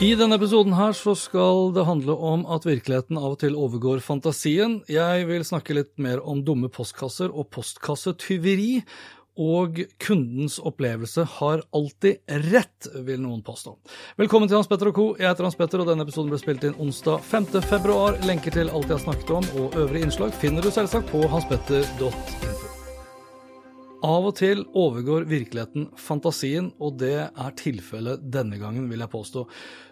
I denne episoden her så skal det handle om at virkeligheten av og til overgår fantasien. Jeg vil snakke litt mer om dumme postkasser og postkassetyveri. Og kundens opplevelse har alltid rett, vil noen påstå. Velkommen til Hans Petter og co. Jeg heter Hans Petter, og denne episoden ble spilt inn onsdag 5. februar. Lenker til alt jeg har snakket om og øvrige innslag finner du selvsagt på hanspetter.info. Av og til overgår virkeligheten fantasien, og det er tilfellet denne gangen, vil jeg påstå.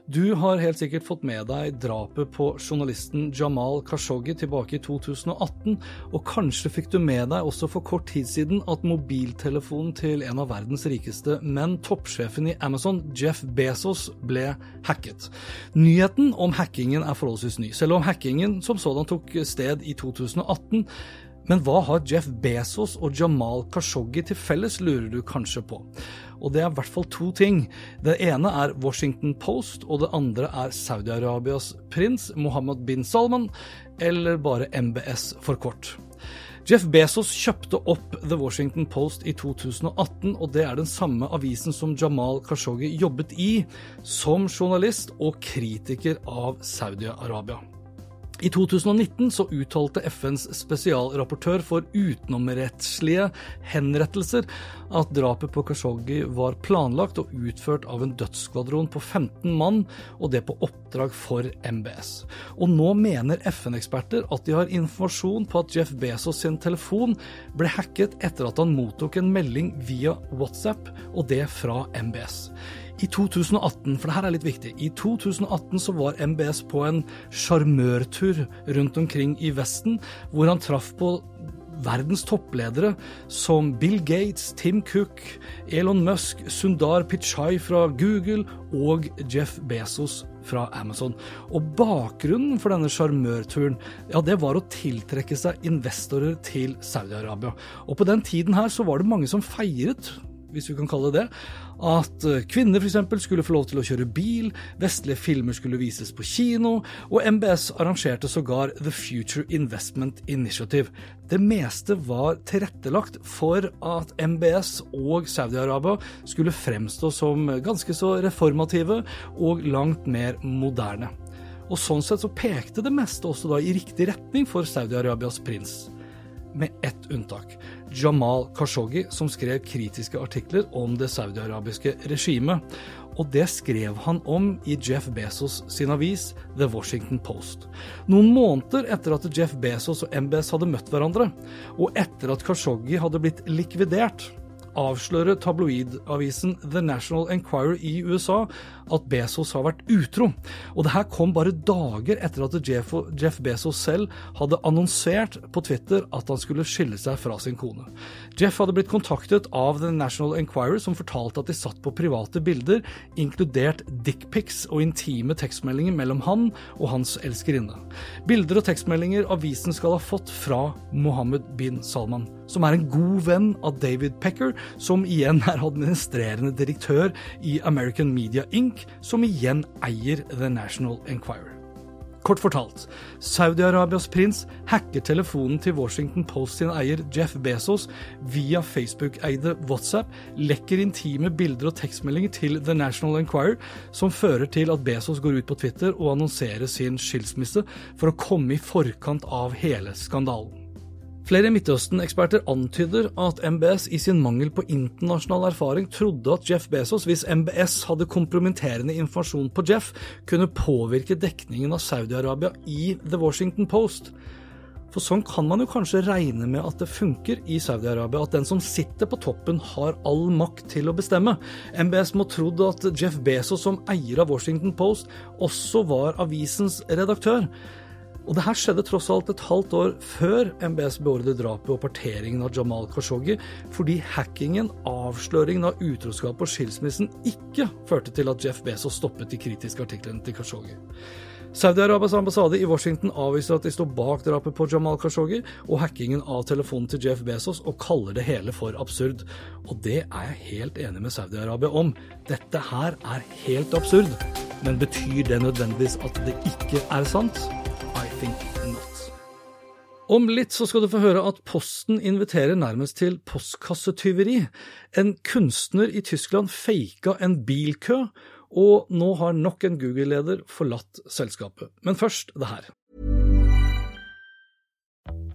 Du har helt sikkert fått med deg drapet på journalisten Jamal Khashoggi tilbake i 2018, og kanskje fikk du med deg også for kort tid siden at mobiltelefonen til en av verdens rikeste, menn, toppsjefen i Amazon, Jeff Bezos, ble hacket. Nyheten om hackingen er forholdsvis ny, selv om hackingen som sådan tok sted i 2018. Men hva har Jeff Bezos og Jamal Khashoggi til felles, lurer du kanskje på. Og det er i hvert fall to ting. Det ene er Washington Post, og det andre er Saudi-Arabias prins Mohammed bin Salman, eller bare MBS for kort. Jeff Bezos kjøpte opp The Washington Post i 2018, og det er den samme avisen som Jamal Khashoggi jobbet i som journalist og kritiker av Saudi-Arabia. I 2019 så uttalte FNs spesialrapportør for utenomrettslige henrettelser at drapet på Khashoggi var planlagt og utført av en dødsskvadron på 15 mann, og det på oppdrag for MBS. Og nå mener FN-eksperter at de har informasjon på at Jeff Bezos sin telefon ble hacket etter at han mottok en melding via WhatsApp, og det fra MBS. I 2018, for det her er litt viktig, i 2018 så var MBS på en sjarmørtur rundt omkring i Vesten, hvor han traff på verdens toppledere som Bill Gates, Tim Cook, Elon Musk, Sundar Pichai fra Google og Jeff Bezos fra Amazon. Og bakgrunnen for denne sjarmørturen, ja, det var å tiltrekke seg investorer til Saudi-Arabia. Og på den tiden her så var det mange som feiret hvis vi kan kalle det det, at kvinner f.eks. skulle få lov til å kjøre bil, vestlige filmer skulle vises på kino, og MBS arrangerte sågar The Future Investment Initiative. Det meste var tilrettelagt for at MBS og Saudi-Arabia skulle fremstå som ganske så reformative og langt mer moderne. Og sånn sett så pekte det meste også da i riktig retning for Saudi-Arabias prins med ett unntak. Jamal Khashoggi, som skrev kritiske artikler om det saudiarabiske regimet. Og det skrev han om i Jeff Bezos sin avis The Washington Post. Noen måneder etter at Jeff Bezos og MBS hadde møtt hverandre, og etter at Khashoggi hadde blitt likvidert, avslører tabloidavisen The National Enquirer i USA at Bezos har vært utro. Og det her kom bare dager etter at Jeff, Bezos selv hadde annonsert på Twitter at han skulle skille seg fra sin kone. Jeff hadde blitt kontaktet av The National Enquirer, som fortalte at de satt på private bilder, inkludert dickpics og intime tekstmeldinger mellom han og hans elskerinne. Bilder og tekstmeldinger avisen skal ha fått fra Mohammed bin Salman, som er en god venn av David Pecker, som igjen er administrerende direktør i American Media Inc., som igjen eier The National Enquirer. Kort fortalt, Saudi-Arabias prins hacker telefonen til Washington Post sin eier Jeff Bezos via Facebook-eide WhatsApp, lekker intime bilder og tekstmeldinger til The National Enquirer, som fører til at Bezos går ut på Twitter og annonserer sin skilsmisse for å komme i forkant av hele skandalen. Flere Midtøsten-eksperter antyder at MBS i sin mangel på internasjonal erfaring trodde at Jeff Bezos, hvis MBS hadde kompromitterende informasjon på Jeff, kunne påvirke dekningen av Saudi-Arabia i The Washington Post. For sånn kan man jo kanskje regne med at det funker i Saudi-Arabia, at den som sitter på toppen har all makt til å bestemme. MBS må trodd at Jeff Bezos som eier av Washington Post også var avisens redaktør. Og det her skjedde tross alt et halvt år før MBS beordret drapet og parteringen av Jamal Khashoggi, fordi hackingen, avsløringen av utroskap og skilsmissen ikke førte til at Jeff Bezos stoppet de kritiske artiklene til Khashoggi. Saudi-Arabias ambassade i Washington avviser at de står bak drapet på Jamal Khashoggi og hackingen av telefonen til Jeff Bezos, og kaller det hele for absurd. Og det er jeg helt enig med Saudi-Arabia om. Dette her er helt absurd. Men betyr det nødvendigvis at det ikke er sant? Think not. Om litt så skal du få høre at Posten inviterer nærmest til postkassetyveri. En kunstner i Tyskland faka en bilkø og nå har nok en Google-leder forlatt selskapet. Men først det her.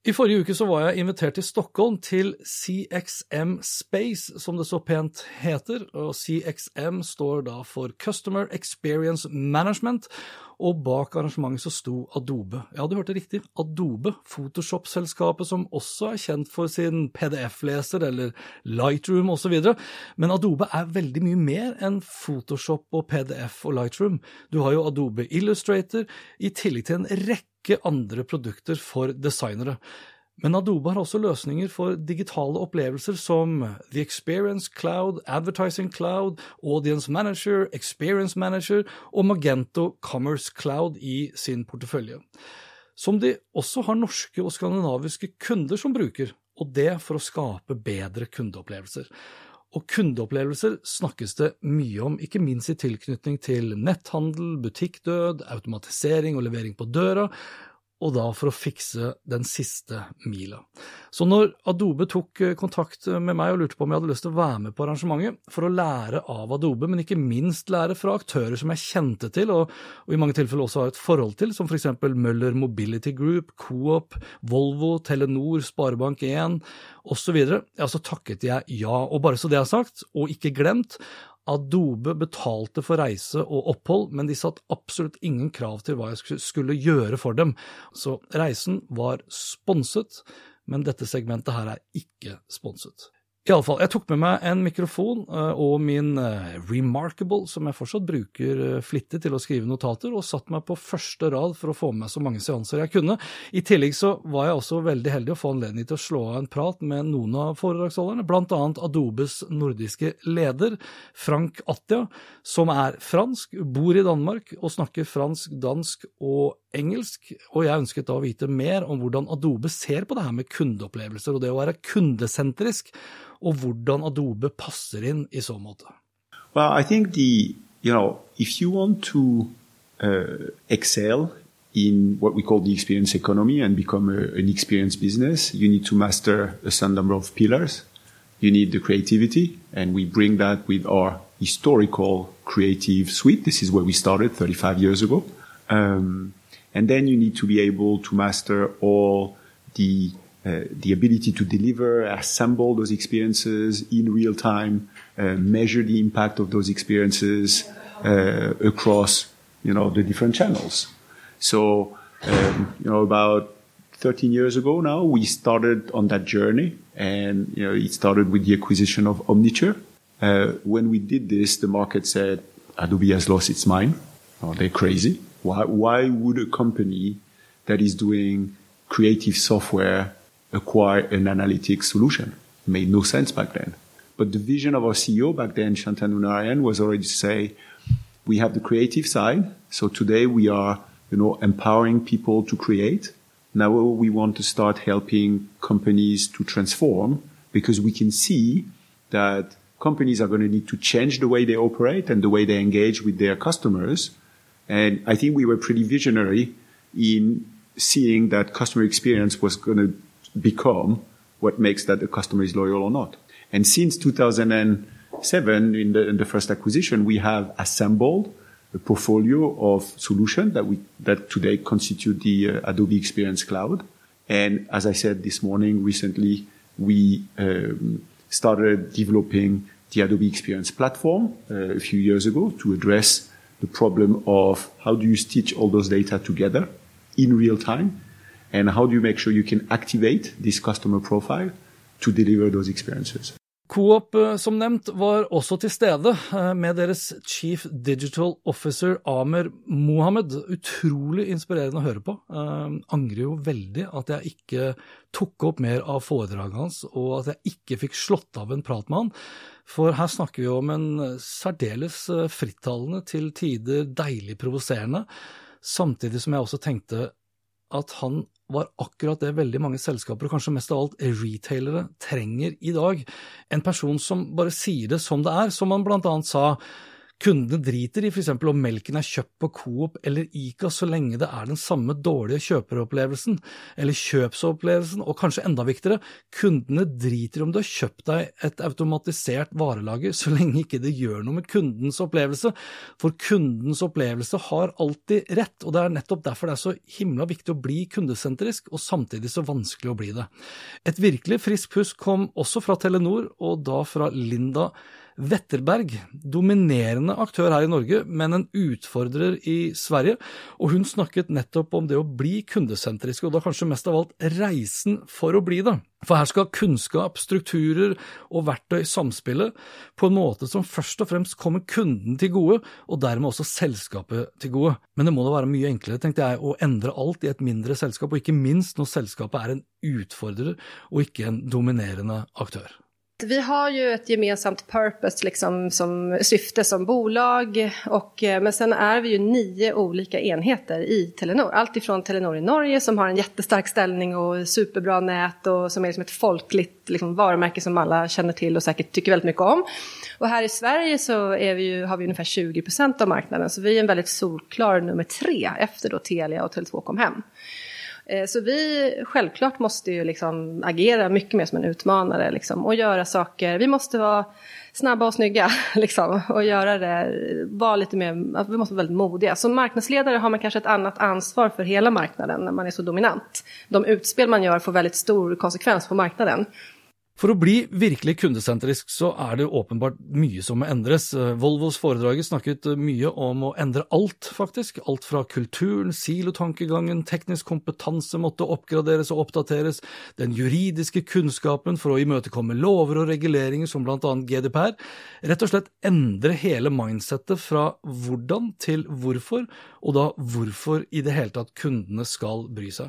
I forrige uke så var jeg invitert til Stockholm til CXM Space, som det så pent heter. og CXM står da for Customer Experience Management, og bak arrangementet så sto Adobe. Ja, du hørte riktig, Adobe, Photoshop-selskapet som også er kjent for sin PDF-leser eller Lightroom osv. Men Adobe er veldig mye mer enn Photoshop og PDF og Lightroom. Du har jo Adobe Illustrator, i tillegg til en rekke andre produkter for designere. Men Adobe har også løsninger for digitale opplevelser som The Experience Cloud, Advertising Cloud, Audience Manager, Experience Manager og Magento Commerce Cloud i sin portefølje. Som de også har norske og skandinaviske kunder som bruker, og det for å skape bedre kundeopplevelser. Og kundeopplevelser snakkes det mye om, ikke minst i tilknytning til netthandel, butikkdød, automatisering og levering på døra, og da for å fikse den siste mila. Så når Adobe tok eh, kontakt med meg og lurte på om jeg hadde lyst til å være med på arrangementet, for å lære av Adobe, men ikke minst lære fra aktører som jeg kjente til, og, og i mange tilfeller også har et forhold til, som eksempel Møller Mobility Group, Coop, Volvo, Telenor, Sparebank1 osv., ja, så takket jeg ja. Og bare så det er sagt, og ikke glemt, Adobe betalte for reise og opphold, men de satt absolutt ingen krav til hva jeg skulle gjøre for dem. Så reisen var sponset, men dette segmentet her er ikke sponset. Iallfall, jeg tok med meg en mikrofon eh, og min eh, Remarkable, som jeg fortsatt bruker eh, flittig til å skrive notater, og satt meg på første rad for å få med meg så mange seanser jeg kunne. I tillegg så var jeg også veldig heldig å få anledning til å slå av en prat med noen av foredragsholderne, blant annet Adobes nordiske leder, Frank Attia, som er fransk, bor i Danmark og snakker fransk, dansk og engelsk, og jeg ønsket da å vite mer om hvordan Adobe ser på det her med kundeopplevelser og det å være kundesentrisk, og hvordan Adobe passer inn i så måte. Well, I think the, you know, if you want to uh, excel in what we call the experience economy and become a, an experience business, you need to master a certain number of pillars. You need the creativity, and we bring that with our historical creative suite. This is where we started 35 years ago. Um, and then you need to be able to master all the uh, the ability to deliver, assemble those experiences in real time, uh, measure the impact of those experiences uh, across, you know, the different channels. So, um, you know, about 13 years ago now, we started on that journey, and you know, it started with the acquisition of Omniture. Uh, when we did this, the market said, "Adobe has lost its mind. Oh, they're crazy. Why, why would a company that is doing creative software acquire an analytics solution? It made no sense back then. But the vision of our CEO back then, Shantanu Narayan, was already to say, we have the creative side. So today we are you know, empowering people to create. Now we want to start helping companies to transform because we can see that companies are going to need to change the way they operate and the way they engage with their customers. And I think we were pretty visionary in seeing that customer experience was going to become what makes that the customer is loyal or not. And since 2007, in the, in the first acquisition, we have assembled a portfolio of solutions that we that today constitute the uh, Adobe Experience Cloud. And as I said this morning, recently we um, started developing the Adobe Experience Platform uh, a few years ago to address the problem of how do you stitch all those data together in real time, and how do you make sure you can activate this customer profile to deliver those experiences. Coop, eh, som nevnt, var også til stede eh, med deres Chief Digital Officer Amer Mohammed. Utrolig inspirerende å høre på. Jeg angrer jo veldig at jeg ikke tok opp mer av foredraget hans, og at jeg ikke fikk slått av en prat med han. For her snakker vi om en særdeles frittalende, til tider deilig provoserende, samtidig som jeg også tenkte at han var akkurat det veldig mange selskaper, og kanskje mest av alt retailere, trenger i dag. En person som bare sier det som det er, som han blant annet sa Kundene driter i f.eks. om melken er kjøpt på Coop eller Ica, så lenge det er den samme dårlige kjøperopplevelsen, eller kjøpsopplevelsen, og kanskje enda viktigere, kundene driter om du har kjøpt deg et automatisert varelager, så lenge ikke det gjør noe med kundens opplevelse, for kundens opplevelse har alltid rett, og det er nettopp derfor det er så himla viktig å bli kundesentrisk, og samtidig så vanskelig å bli det. Et virkelig friskt pust kom også fra Telenor, og da fra Linda Wetterberg, dominerende aktør her i Norge, men en utfordrer i Sverige, og hun snakket nettopp om det å bli kundesentrisk, og da kanskje mest av alt reisen for å bli det. For her skal kunnskap, strukturer og verktøy samspille på en måte som først og fremst kommer kunden til gode, og dermed også selskapet til gode. Men det må da være mye enklere, tenkte jeg, å endre alt i et mindre selskap, og ikke minst når selskapet er en utfordrer og ikke en dominerende aktør. Vi har ju ett gemensamt purpose liksom, som syfte som bolag och, eh, men sen är vi ju nio olika enheter i Telenor. Allt ifrån Telenor i Norge som har en jättestark ställning och superbra nät och som är liksom ett folkligt liksom, varumärke som alla känner till och säkert tycker väldigt mycket om. Och här i Sverige så vi ju, har vi ungefär 20 procent av marknaden så vi är en väldigt solklar nummer tre efter då Telia och Tele2 kom hem. Eh, så vi självklart måste ju liksom agera mycket mer som en utmanare liksom, och göra saker. Vi måste vara snabba och snygga liksom, och göra det, vara lite mer, vi måste vara väldigt modiga. Som marknadsledare har man kanske ett annat ansvar för hela marknaden när man är så dominant. De utspel man gör får väldigt stor konsekvens på marknaden. For å bli virkelig kundesentrisk så er det åpenbart mye som må endres. Volvos foredraget snakket mye om å endre alt, faktisk. Alt fra kulturen, silotankegangen, teknisk kompetanse måtte oppgraderes og oppdateres, den juridiske kunnskapen for å imøtekomme lover og reguleringer som blant annet GDPR. Rett og slett endre hele mindsettet fra hvordan til hvorfor, og da hvorfor i det hele tatt kundene skal bry seg.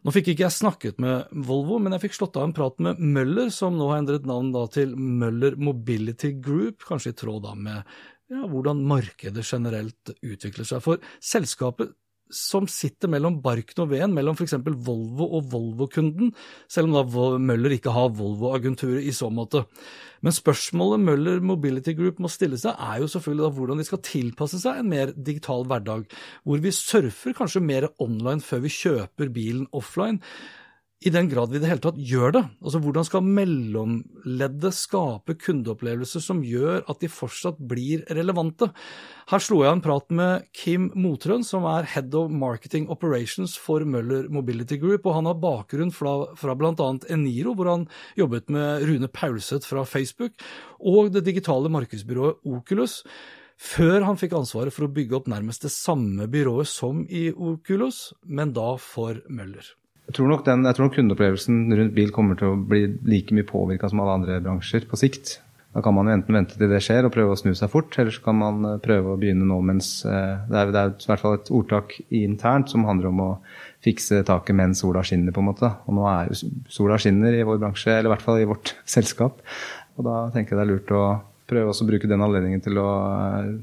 Nå fikk ikke jeg snakket med Volvo, men jeg fikk slått av en prat med Møller, som nå har endret navn til Møller Mobility Group, kanskje i tråd med ja, hvordan markedet generelt utvikler seg. For selskapet som sitter mellom barken og veden, mellom f.eks. Volvo og Volvo-kunden, selv om da Møller ikke har Volvo-agenturet i så måte. Men spørsmålet Møller Mobility Group må stille seg, er jo selvfølgelig da hvordan de skal tilpasse seg en mer digital hverdag, hvor vi surfer kanskje mer online før vi kjøper bilen offline i den grad vi i det hele tatt gjør det. Altså Hvordan skal mellomleddet skape kundeopplevelser som gjør at de fortsatt blir relevante? Her slo jeg en prat med Kim Motrøn, som er Head of Marketing Operations for Møller Mobility Group, og han har bakgrunn fra, fra bl.a. Eniro, hvor han jobbet med Rune Paulseth fra Facebook, og det digitale markedsbyrået Oculus før han fikk ansvaret for å bygge opp nærmest det samme byrået som i Oculus, men da for Møller. Jeg tror nok den, jeg tror nok kundeopplevelsen rundt bil kommer til å bli like mye påvirka som alle andre bransjer på sikt. Da kan man jo enten vente til det skjer og prøve å snu seg fort, eller så kan man eh, prøve å begynne nå mens eh, Det er, det er i hvert fall et ordtak internt som handler om å fikse taket mens sola skinner, på en måte. Og nå er jo sola skinner i vår bransje, eller i hvert fall i vårt selskap. Og da tenker jeg det er lurt å prøve å bruke den anledningen til å eh,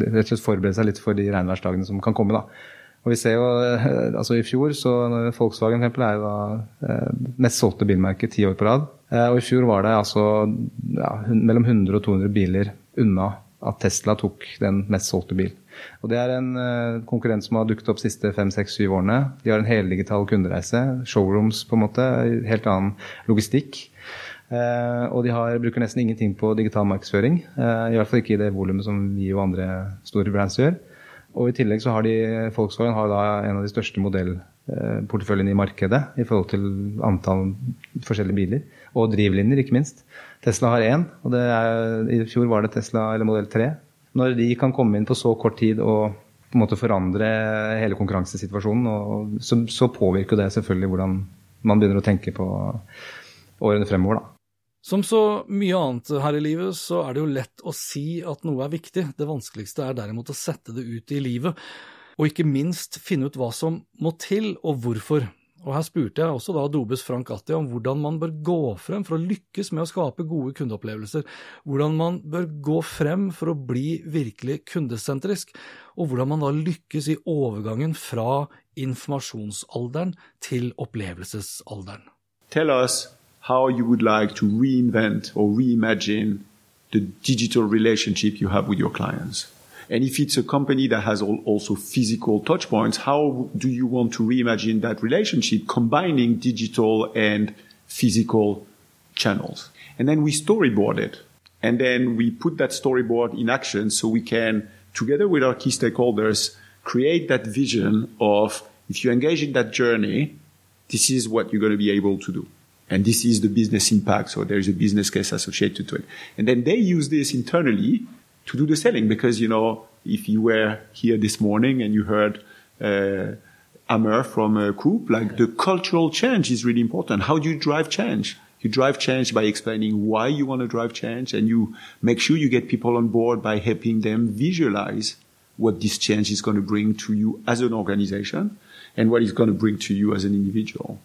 rett og slett forberede seg litt for de regnværsdagene som kan komme. da Og vi ser jo, eh, altså I fjor så Volkswagen for er jo da eh, mest solgte bilmerke ti år på rad. Eh, og I fjor var det altså ja, mellom 100 og 200 biler unna at Tesla tok den mest solgte bil. Og Det er en konkurrent som har dukket opp de siste fem, seks, syv årene. De har en heldigital kundereise, showrooms på en måte, helt annen logistikk. Uh, og de har, bruker nesten ingenting på digital markedsføring. Uh, I hvert fall ikke i det volumet som vi og andre store brands gjør. Og i tillegg så har de Volkswagen har da en av de største modellporteføljene i markedet i forhold til antall forskjellige biler. Og drivlinjer, ikke minst. Tesla har én, og er, i fjor var det Tesla eller modell 3. Når de kan komme inn på så kort tid og på en måte forandre hele konkurransesituasjonen, så, så påvirker det selvfølgelig hvordan man begynner å tenke på årene fremover. da. Som så mye annet her i livet, så er det jo lett å si at noe er viktig. Det vanskeligste er derimot å sette det ut i livet, og ikke minst finne ut hva som må til, og hvorfor. Og Her spurte jeg også da Dobes Frank Atti om hvordan man bør gå frem for å lykkes med å skape gode kundeopplevelser, hvordan man bør gå frem for å bli virkelig kundesentrisk, og hvordan man da lykkes i overgangen fra informasjonsalderen til opplevelsesalderen. Tell us how you would like to reinvent or reimagine the digital relationship you have with your clients. And if it's a company that has also physical touchpoints, how do you want to reimagine that relationship combining digital and physical channels? And then we storyboard it. And then we put that storyboard in action so we can, together with our key stakeholders, create that vision of if you engage in that journey, this is what you're going to be able to do. And this is the business impact. So there is a business case associated to it. And then they use this internally to do the selling because, you know, if you were here this morning and you heard, uh, from uh, Coop, like the cultural change is really important. How do you drive change? You drive change by explaining why you want to drive change and you make sure you get people on board by helping them visualize what this change is going to bring to you as an organization and what it's going to bring to you as an individual.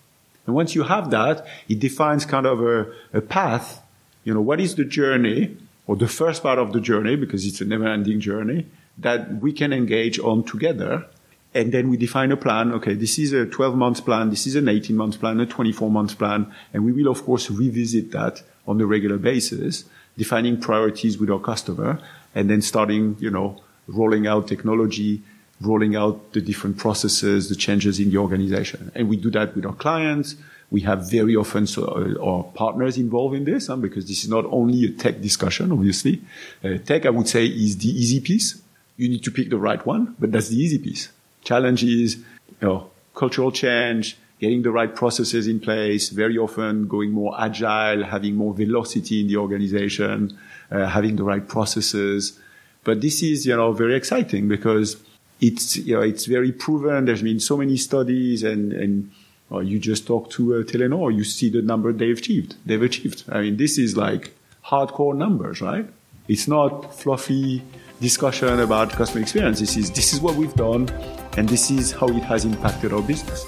And once you have that, it defines kind of a, a path. You know, what is the journey or the first part of the journey, because it's a never ending journey that we can engage on together. And then we define a plan. Okay, this is a 12 month plan. This is an 18 month plan, a 24 month plan. And we will, of course, revisit that on a regular basis, defining priorities with our customer and then starting, you know, rolling out technology rolling out the different processes, the changes in the organization. And we do that with our clients. We have very often so, uh, our partners involved in this, huh, because this is not only a tech discussion, obviously. Uh, tech, I would say, is the easy piece. You need to pick the right one, but that's the easy piece. Challenge is, you know, cultural change, getting the right processes in place, very often going more agile, having more velocity in the organization, uh, having the right processes. But this is, you know, very exciting because it's you know it's very proven. There's been so many studies, and and well, you just talk to uh, Telenor, you see the number they've achieved. They've achieved. I mean, this is like hardcore numbers, right? It's not fluffy discussion about customer experience. This is this is what we've done, and this is how it has impacted our business.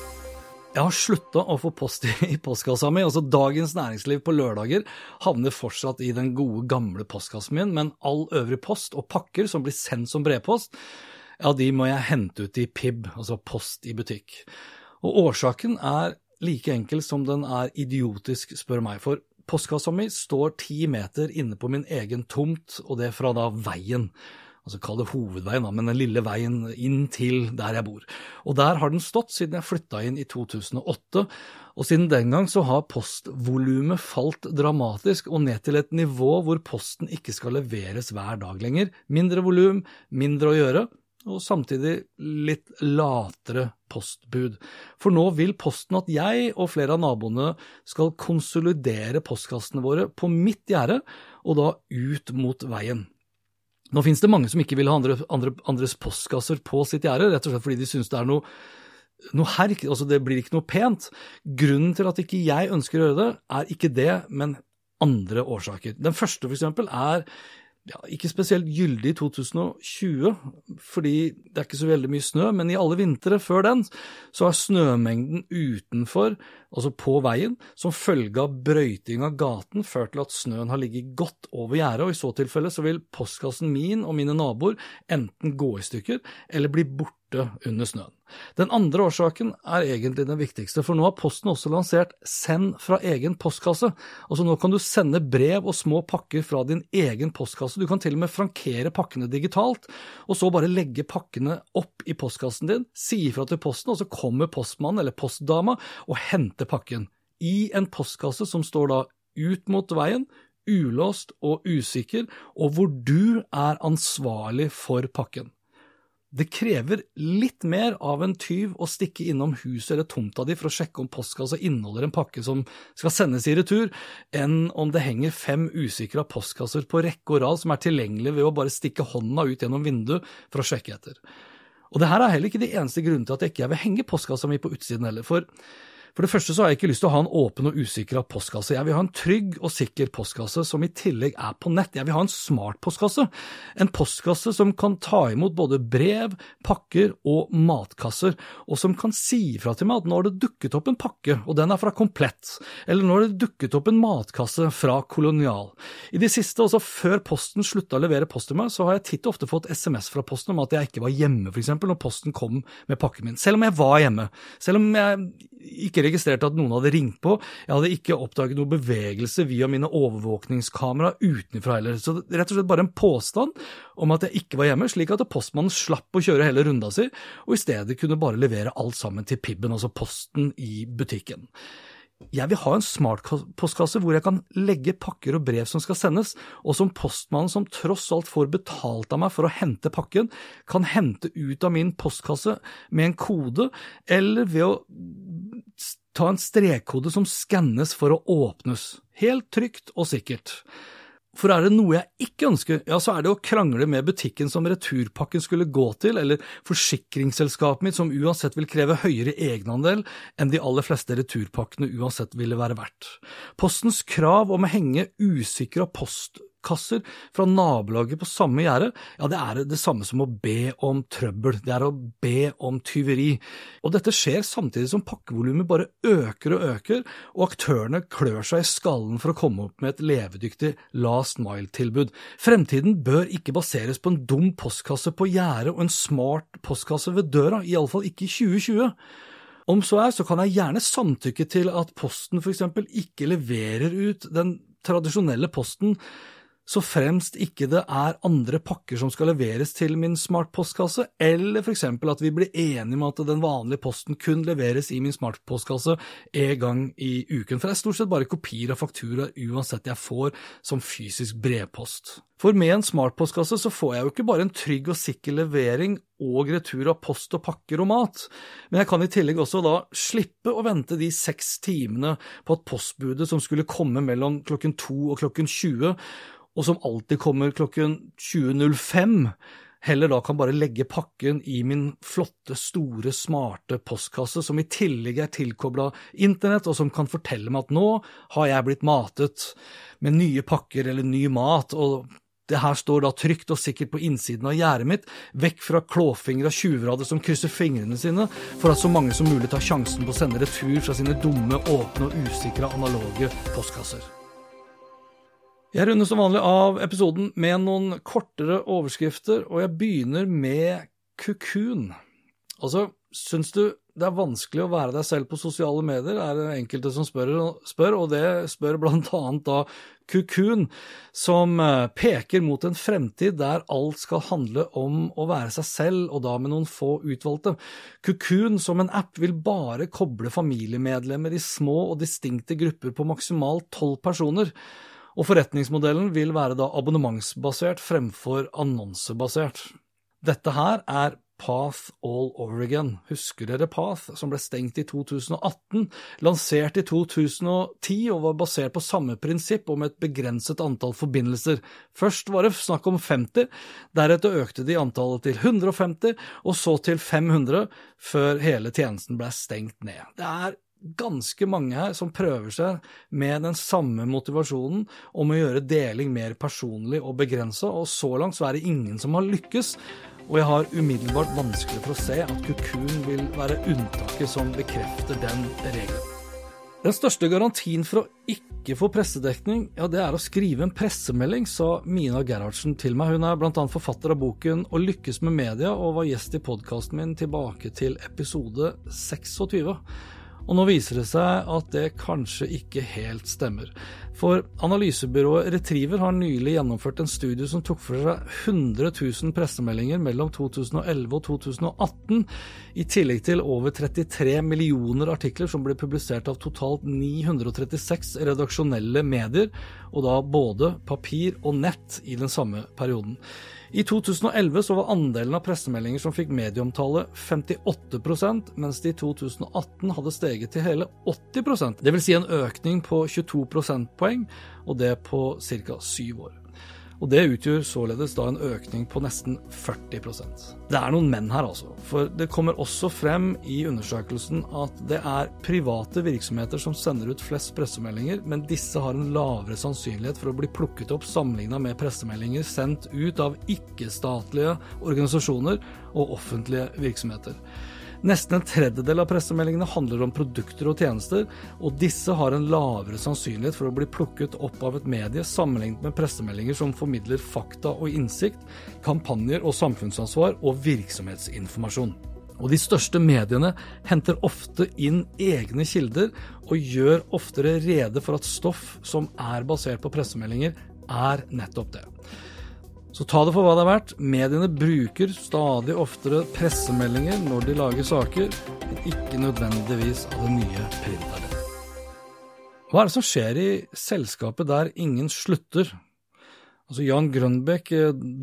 Jeg har slutta å få post i postkassa mi. altså Dagens Næringsliv på lørdager havner fortsatt i den gode, gamle postkassen min, men all øvrig post og pakker som blir sendt som brevpost, ja, de må jeg hente ut i PIB, altså post i butikk. Og årsaken er like enkel som den er idiotisk, spør meg, for postkassa mi står ti meter inne på min egen tomt, og det fra da veien. Altså kall det hovedveien, da, men den lille veien inn til der jeg bor. Og der har den stått siden jeg flytta inn i 2008, og siden den gang så har postvolumet falt dramatisk og ned til et nivå hvor posten ikke skal leveres hver dag lenger. Mindre volum, mindre å gjøre, og samtidig litt latere postbud. For nå vil Posten at jeg og flere av naboene skal konsolidere postkassene våre på mitt gjerde, og da ut mot veien. Nå finnes det mange som ikke vil ha andre, andre, andres postkasser på sitt gjerde, rett og slett fordi de synes det er noe, noe herk, altså det blir ikke noe pent. Grunnen til at ikke jeg ønsker å gjøre det, er ikke det, men andre årsaker. Den første for eksempel er ja, ikke spesielt gyldig i 2020, fordi det er ikke så veldig mye snø, men i alle vintre før den så er snømengden utenfor, altså på veien, som følge av brøyting av gaten ført til at snøen har ligget godt over gjerdet, og i så tilfelle så vil postkassen min og mine naboer enten gå i stykker eller bli borte borte under snøen. Den andre årsaken er egentlig den viktigste, for nå har Posten også lansert Send fra egen postkasse. Altså nå kan du sende brev og små pakker fra din egen postkasse. Du kan til og med frankere pakkene digitalt, og så bare legge pakkene opp i postkassen din, si ifra til Posten, og så kommer postmannen eller postdama og henter pakken. I en postkasse som står da ut mot veien, ulåst og usikker, og hvor du er ansvarlig for pakken. Det krever litt mer av en tyv å stikke innom huset eller tomta di for å sjekke om postkassa inneholder en pakke som skal sendes i retur, enn om det henger fem usikra postkasser på rekke og rad som er tilgjengelige ved å bare stikke hånda ut gjennom vinduet for å sjekke etter. Og det her er heller ikke de eneste grunnene til at jeg ikke vil henge postkassa mi på utsiden heller, for for det første så har jeg ikke lyst til å ha en åpen og usikra postkasse. Jeg vil ha en trygg og sikker postkasse som i tillegg er på nett. Jeg vil ha en smart postkasse. En postkasse som kan ta imot både brev, pakker og matkasser, og som kan si ifra til meg at nå har det dukket opp en pakke, og den er fra Komplett, eller nå har det dukket opp en matkasse fra Kolonial. I det siste, også før Posten slutta å levere post til meg, så har jeg titt og ofte fått SMS fra Posten om at jeg ikke var hjemme, eksempel, når Posten kom med pakken min. Selv om jeg var hjemme. Selv om jeg ikke registrert at noen hadde ringt på. Jeg hadde ikke oppdaget noe bevegelse via mine overvåkningskamera utenfra heller. Så rett og slett bare en påstand om at jeg ikke var hjemme, slik at postmannen slapp å kjøre hele runda si, og i stedet kunne bare levere alt sammen til Pibben, altså posten i butikken. Jeg vil ha en smartpostkasse hvor jeg kan legge pakker og brev som skal sendes, og som postmannen som tross alt får betalt av meg for å hente pakken, kan hente ut av min postkasse med en kode, eller ved å ta en strekkode som skannes for å åpnes. Helt trygt og sikkert. For er det noe jeg ikke ønsker, ja, så er det å krangle med butikken som returpakken skulle gå til, eller forsikringsselskapet mitt som uansett vil kreve høyere egenandel enn de aller fleste returpakkene uansett ville være verdt. Postens krav om å henge usikra post postkasser fra nabolaget på samme gjerde, ja, det er det samme som å be om trøbbel, det er å be om tyveri. Og dette skjer samtidig som pakkevolumet bare øker og øker, og aktørene klør seg i skallen for å komme opp med et levedyktig last mile-tilbud. Fremtiden bør ikke baseres på en dum postkasse på gjerdet og en smart postkasse ved døra, iallfall ikke i 2020. Om så er, så kan jeg gjerne samtykke til at Posten for eksempel ikke leverer ut den tradisjonelle posten så fremst ikke det er andre pakker som skal leveres til min smartpostkasse, eller for eksempel at vi blir enige om at den vanlige posten kun leveres i min smartpostkasse en gang i uken, for det er stort sett bare kopier av faktura uansett jeg får som fysisk brevpost. For med en smartpostkasse så får jeg jo ikke bare en trygg og sikker levering og retur av post og pakker og mat, men jeg kan i tillegg også da slippe å vente de seks timene på at postbudet som skulle komme mellom klokken to og klokken 20, og som alltid kommer klokken 20.05, heller da kan bare legge pakken i min flotte, store, smarte postkasse, som i tillegg er tilkobla internett, og som kan fortelle meg at nå har jeg blitt matet med nye pakker eller ny mat, og det her står da trygt og sikkert på innsiden av gjerdet mitt, vekk fra klåfingra tjuvrader som krysser fingrene sine, for at så mange som mulig tar sjansen på å sende retur fra sine dumme, åpne og usikra analoge postkasser. Jeg runder som vanlig av episoden med noen kortere overskrifter, og jeg begynner med kukun. Altså, syns du det er vanskelig å være deg selv på sosiale medier, er det enkelte som spør, spør og det spør blant annet da Kukun, som eh, peker mot en fremtid der alt skal handle om å være seg selv, og da med noen få utvalgte. Kukun som en app vil bare koble familiemedlemmer i små og distinkte grupper på maksimalt tolv personer. Og forretningsmodellen vil være da abonnementsbasert fremfor annonsebasert. Dette her er Path All Over Again. Husker dere Path, som ble stengt i 2018, lansert i 2010 og var basert på samme prinsipp om et begrenset antall forbindelser. Først var det snakk om 50, deretter økte de antallet til 150, og så til 500, før hele tjenesten ble stengt ned. Det er ganske mange her som prøver seg med den samme motivasjonen om å gjøre deling mer personlig og begrensa, og så langt så er det ingen som har lykkes. Og jeg har umiddelbart vanskelig for å se at Kukun vil være unntaket som bekrefter den regelen. Den største garantien for å ikke få pressedekning, ja, det er å skrive en pressemelding, sa Mina Gerhardsen til meg. Hun er bl.a. forfatter av boken Å lykkes med media, og var gjest i podkasten min tilbake til episode 26. Og nå viser det seg at det kanskje ikke helt stemmer. For analysebyrået Retriever har nylig gjennomført en studie som tok for seg 100 000 pressemeldinger mellom 2011 og 2018, i tillegg til over 33 millioner artikler som ble publisert av totalt 936 redaksjonelle medier, og da både papir og nett i den samme perioden. I 2011 så var andelen av pressemeldinger som fikk medieomtale 58% mens det i 2018 hadde steget til hele 80% Det vil si en økning på 22 prosentpoeng, og det på ca. syv år. Og Det utgjør således da en økning på nesten 40% Det er noen menn her, altså. For det kommer også frem i undersøkelsen at det er private virksomheter som sender ut flest pressemeldinger, men disse har en lavere sannsynlighet for å bli plukket opp sammenligna med pressemeldinger sendt ut av ikke-statlige organisasjoner og offentlige virksomheter. Nesten en tredjedel av pressemeldingene handler om produkter og tjenester, og disse har en lavere sannsynlighet for å bli plukket opp av et medie sammenlignet med pressemeldinger som formidler fakta og innsikt, kampanjer og samfunnsansvar og virksomhetsinformasjon. Og de største mediene henter ofte inn egne kilder, og gjør oftere rede for at stoff som er basert på pressemeldinger, er nettopp det. Så ta det for hva det er verdt. Mediene bruker stadig oftere pressemeldinger når de lager saker, men ikke nødvendigvis av det nye printernet. Hva er det som skjer i selskapet der ingen slutter? Altså Jan Grønbekk,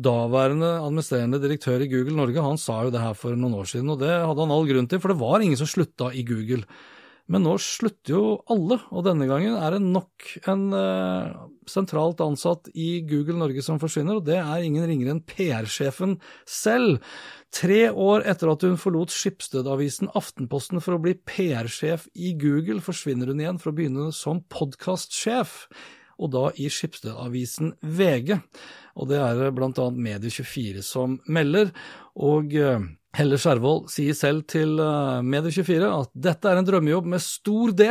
daværende administrerende direktør i Google Norge, han sa jo det her for noen år siden, og det hadde han all grunn til, for det var ingen som slutta i Google. Men nå slutter jo alle, og denne gangen er det nok en uh, sentralt ansatt i Google Norge som forsvinner, og det er ingen ringere enn PR-sjefen selv. Tre år etter at hun forlot Skipsted-avisen Aftenposten for å bli PR-sjef i Google, forsvinner hun igjen for å begynne som podkastsjef, og da i Skipsted-avisen VG. Og det er blant annet Medie24 som melder, og uh, Helle Skjervold sier selv til eh, Medie24 at dette er en drømmejobb med stor D.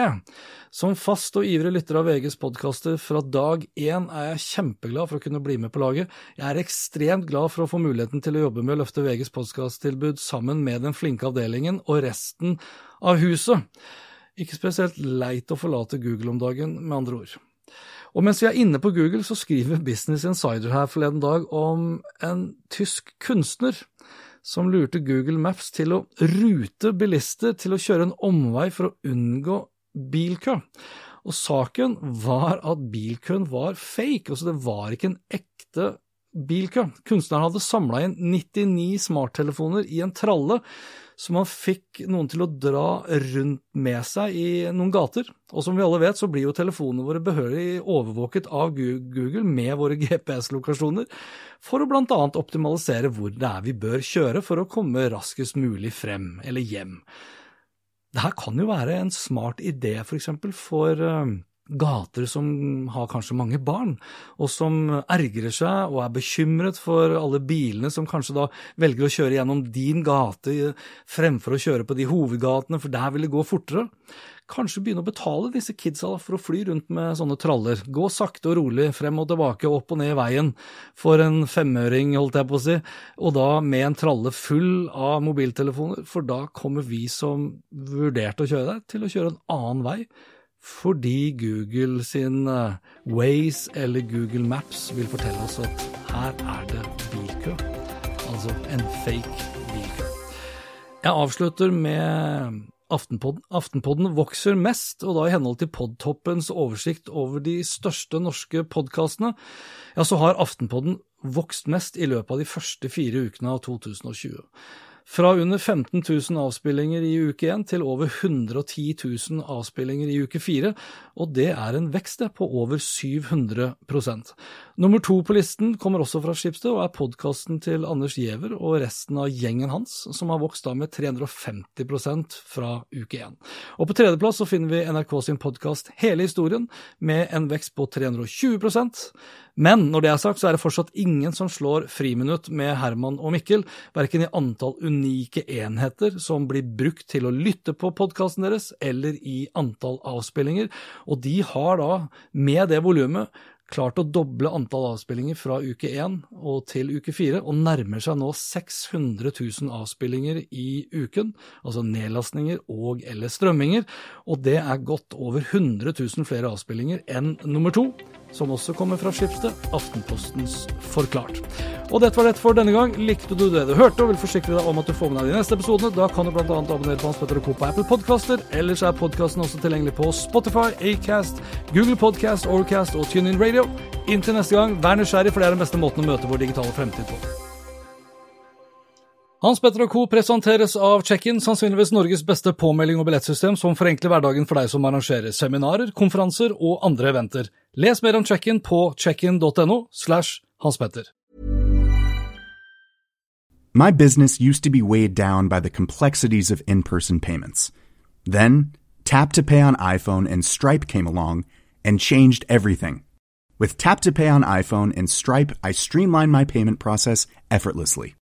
Som fast og ivrig lytter av VGs podkaster fra dag én er jeg kjempeglad for å kunne bli med på laget. Jeg er ekstremt glad for å få muligheten til å jobbe med å løfte VGs podkasttilbud sammen med den flinke avdelingen og resten av huset. Ikke spesielt leit å forlate Google om dagen, med andre ord. Og mens vi er inne på Google, så skriver Business Insider her forleden dag om en tysk kunstner som lurte Google Maps til å rute bilister til å kjøre en omvei for å unngå bilkø. Og saken var at bilkøen var fake, altså det var ikke en ekte bilkø. Kunstneren hadde samla inn 99 smarttelefoner i en tralle som han fikk noen til å dra rundt med seg i noen gater. Og som vi alle vet, så blir jo telefonene våre behørig overvåket av Google med våre GPS-lokasjoner, for å blant annet optimalisere hvor det er vi bør kjøre for å komme raskest mulig frem eller hjem. Dette kan jo være en smart idé, for eksempel, for eh, gater som har kanskje mange barn, og som ergrer seg og er bekymret for alle bilene som kanskje da velger å kjøre gjennom din gate fremfor å kjøre på de hovedgatene, for der vil det gå fortere. Kanskje begynne å betale disse kidsa for å fly rundt med sånne traller. Gå sakte og rolig frem og tilbake, opp og ned i veien for en femøring, holdt jeg på å si, og da med en tralle full av mobiltelefoner, for da kommer vi som vurderte å kjøre der, til å kjøre en annen vei fordi Google sin uh, Waze eller Google Maps vil fortelle oss at her er det bilkø. Altså en fake bilkø. Jeg avslutter med Aftenpodden. Aftenpodden vokser mest, og da i henhold til Podtoppens oversikt over de største norske podkastene, ja, så har Aftenpodden vokst mest i løpet av de første fire ukene av 2020. Fra under 15 000 avspillinger i uke 1 til over 110 000 avspillinger i uke 4, og det er en vekst på over 700 Nummer to på listen kommer også fra Skipsted, og er podkasten til Anders Giæver og resten av gjengen hans, som har vokst da med 350% fra uke 1. Og på tredjeplass så finner vi NRK sin podkast Hele historien, med en vekst på 320% men når det er sagt, så er det fortsatt ingen som slår Friminutt med Herman og Mikkel, verken i antall unike enheter som blir brukt til å lytte på podkasten deres, eller i antall avspillinger, og de har da, med det volumet, klart å doble antall avspillinger fra uke 1 og til uke 4, og nærmer seg nå 600 000 avspillinger i uken, altså nedlastninger og eller strømminger, og det er godt over 100 000 flere avspillinger enn nummer to som også kommer fra Skipsted, Aftenpostens Forklart. Og dette var det for denne gang. Likte du det du hørte og vil forsikre deg om at du får med deg de neste episodene, da kan du bl.a. abonnere på Hans Petter og Co. på Apple Podkaster. Ellers er podkasten også tilgjengelig på Spotify, Acast, Google Podcast, Overcast og TuneIn Radio. Inntil neste gang, vær nysgjerrig, for det er den beste måten å møte vår digitale fremtid på. Hans Petter Co. presenteres av Check-in, sannsynligvis Norges beste påmelding og billettsystem som forenkler hverdagen for deg som arrangerer seminarer, konferanser og andre eventer. Les mer om Check-in på checkin.no slash Hans Petter. My business used to be weighed down by the complexities of in-person payments. Then, Tap to Pay on iPhone and Stripe came along and changed everything. With Tap to Pay on iPhone and Stripe, I streamlined my payment process effortlessly.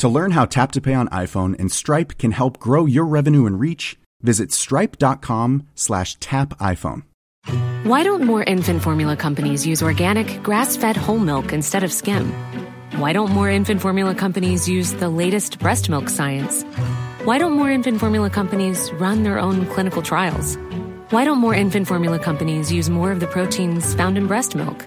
To learn how Tap to Pay on iPhone and Stripe can help grow your revenue and reach, visit stripe.com slash tap iPhone. Why don't more infant formula companies use organic, grass-fed whole milk instead of skim? Why don't more infant formula companies use the latest breast milk science? Why don't more infant formula companies run their own clinical trials? Why don't more infant formula companies use more of the proteins found in breast milk?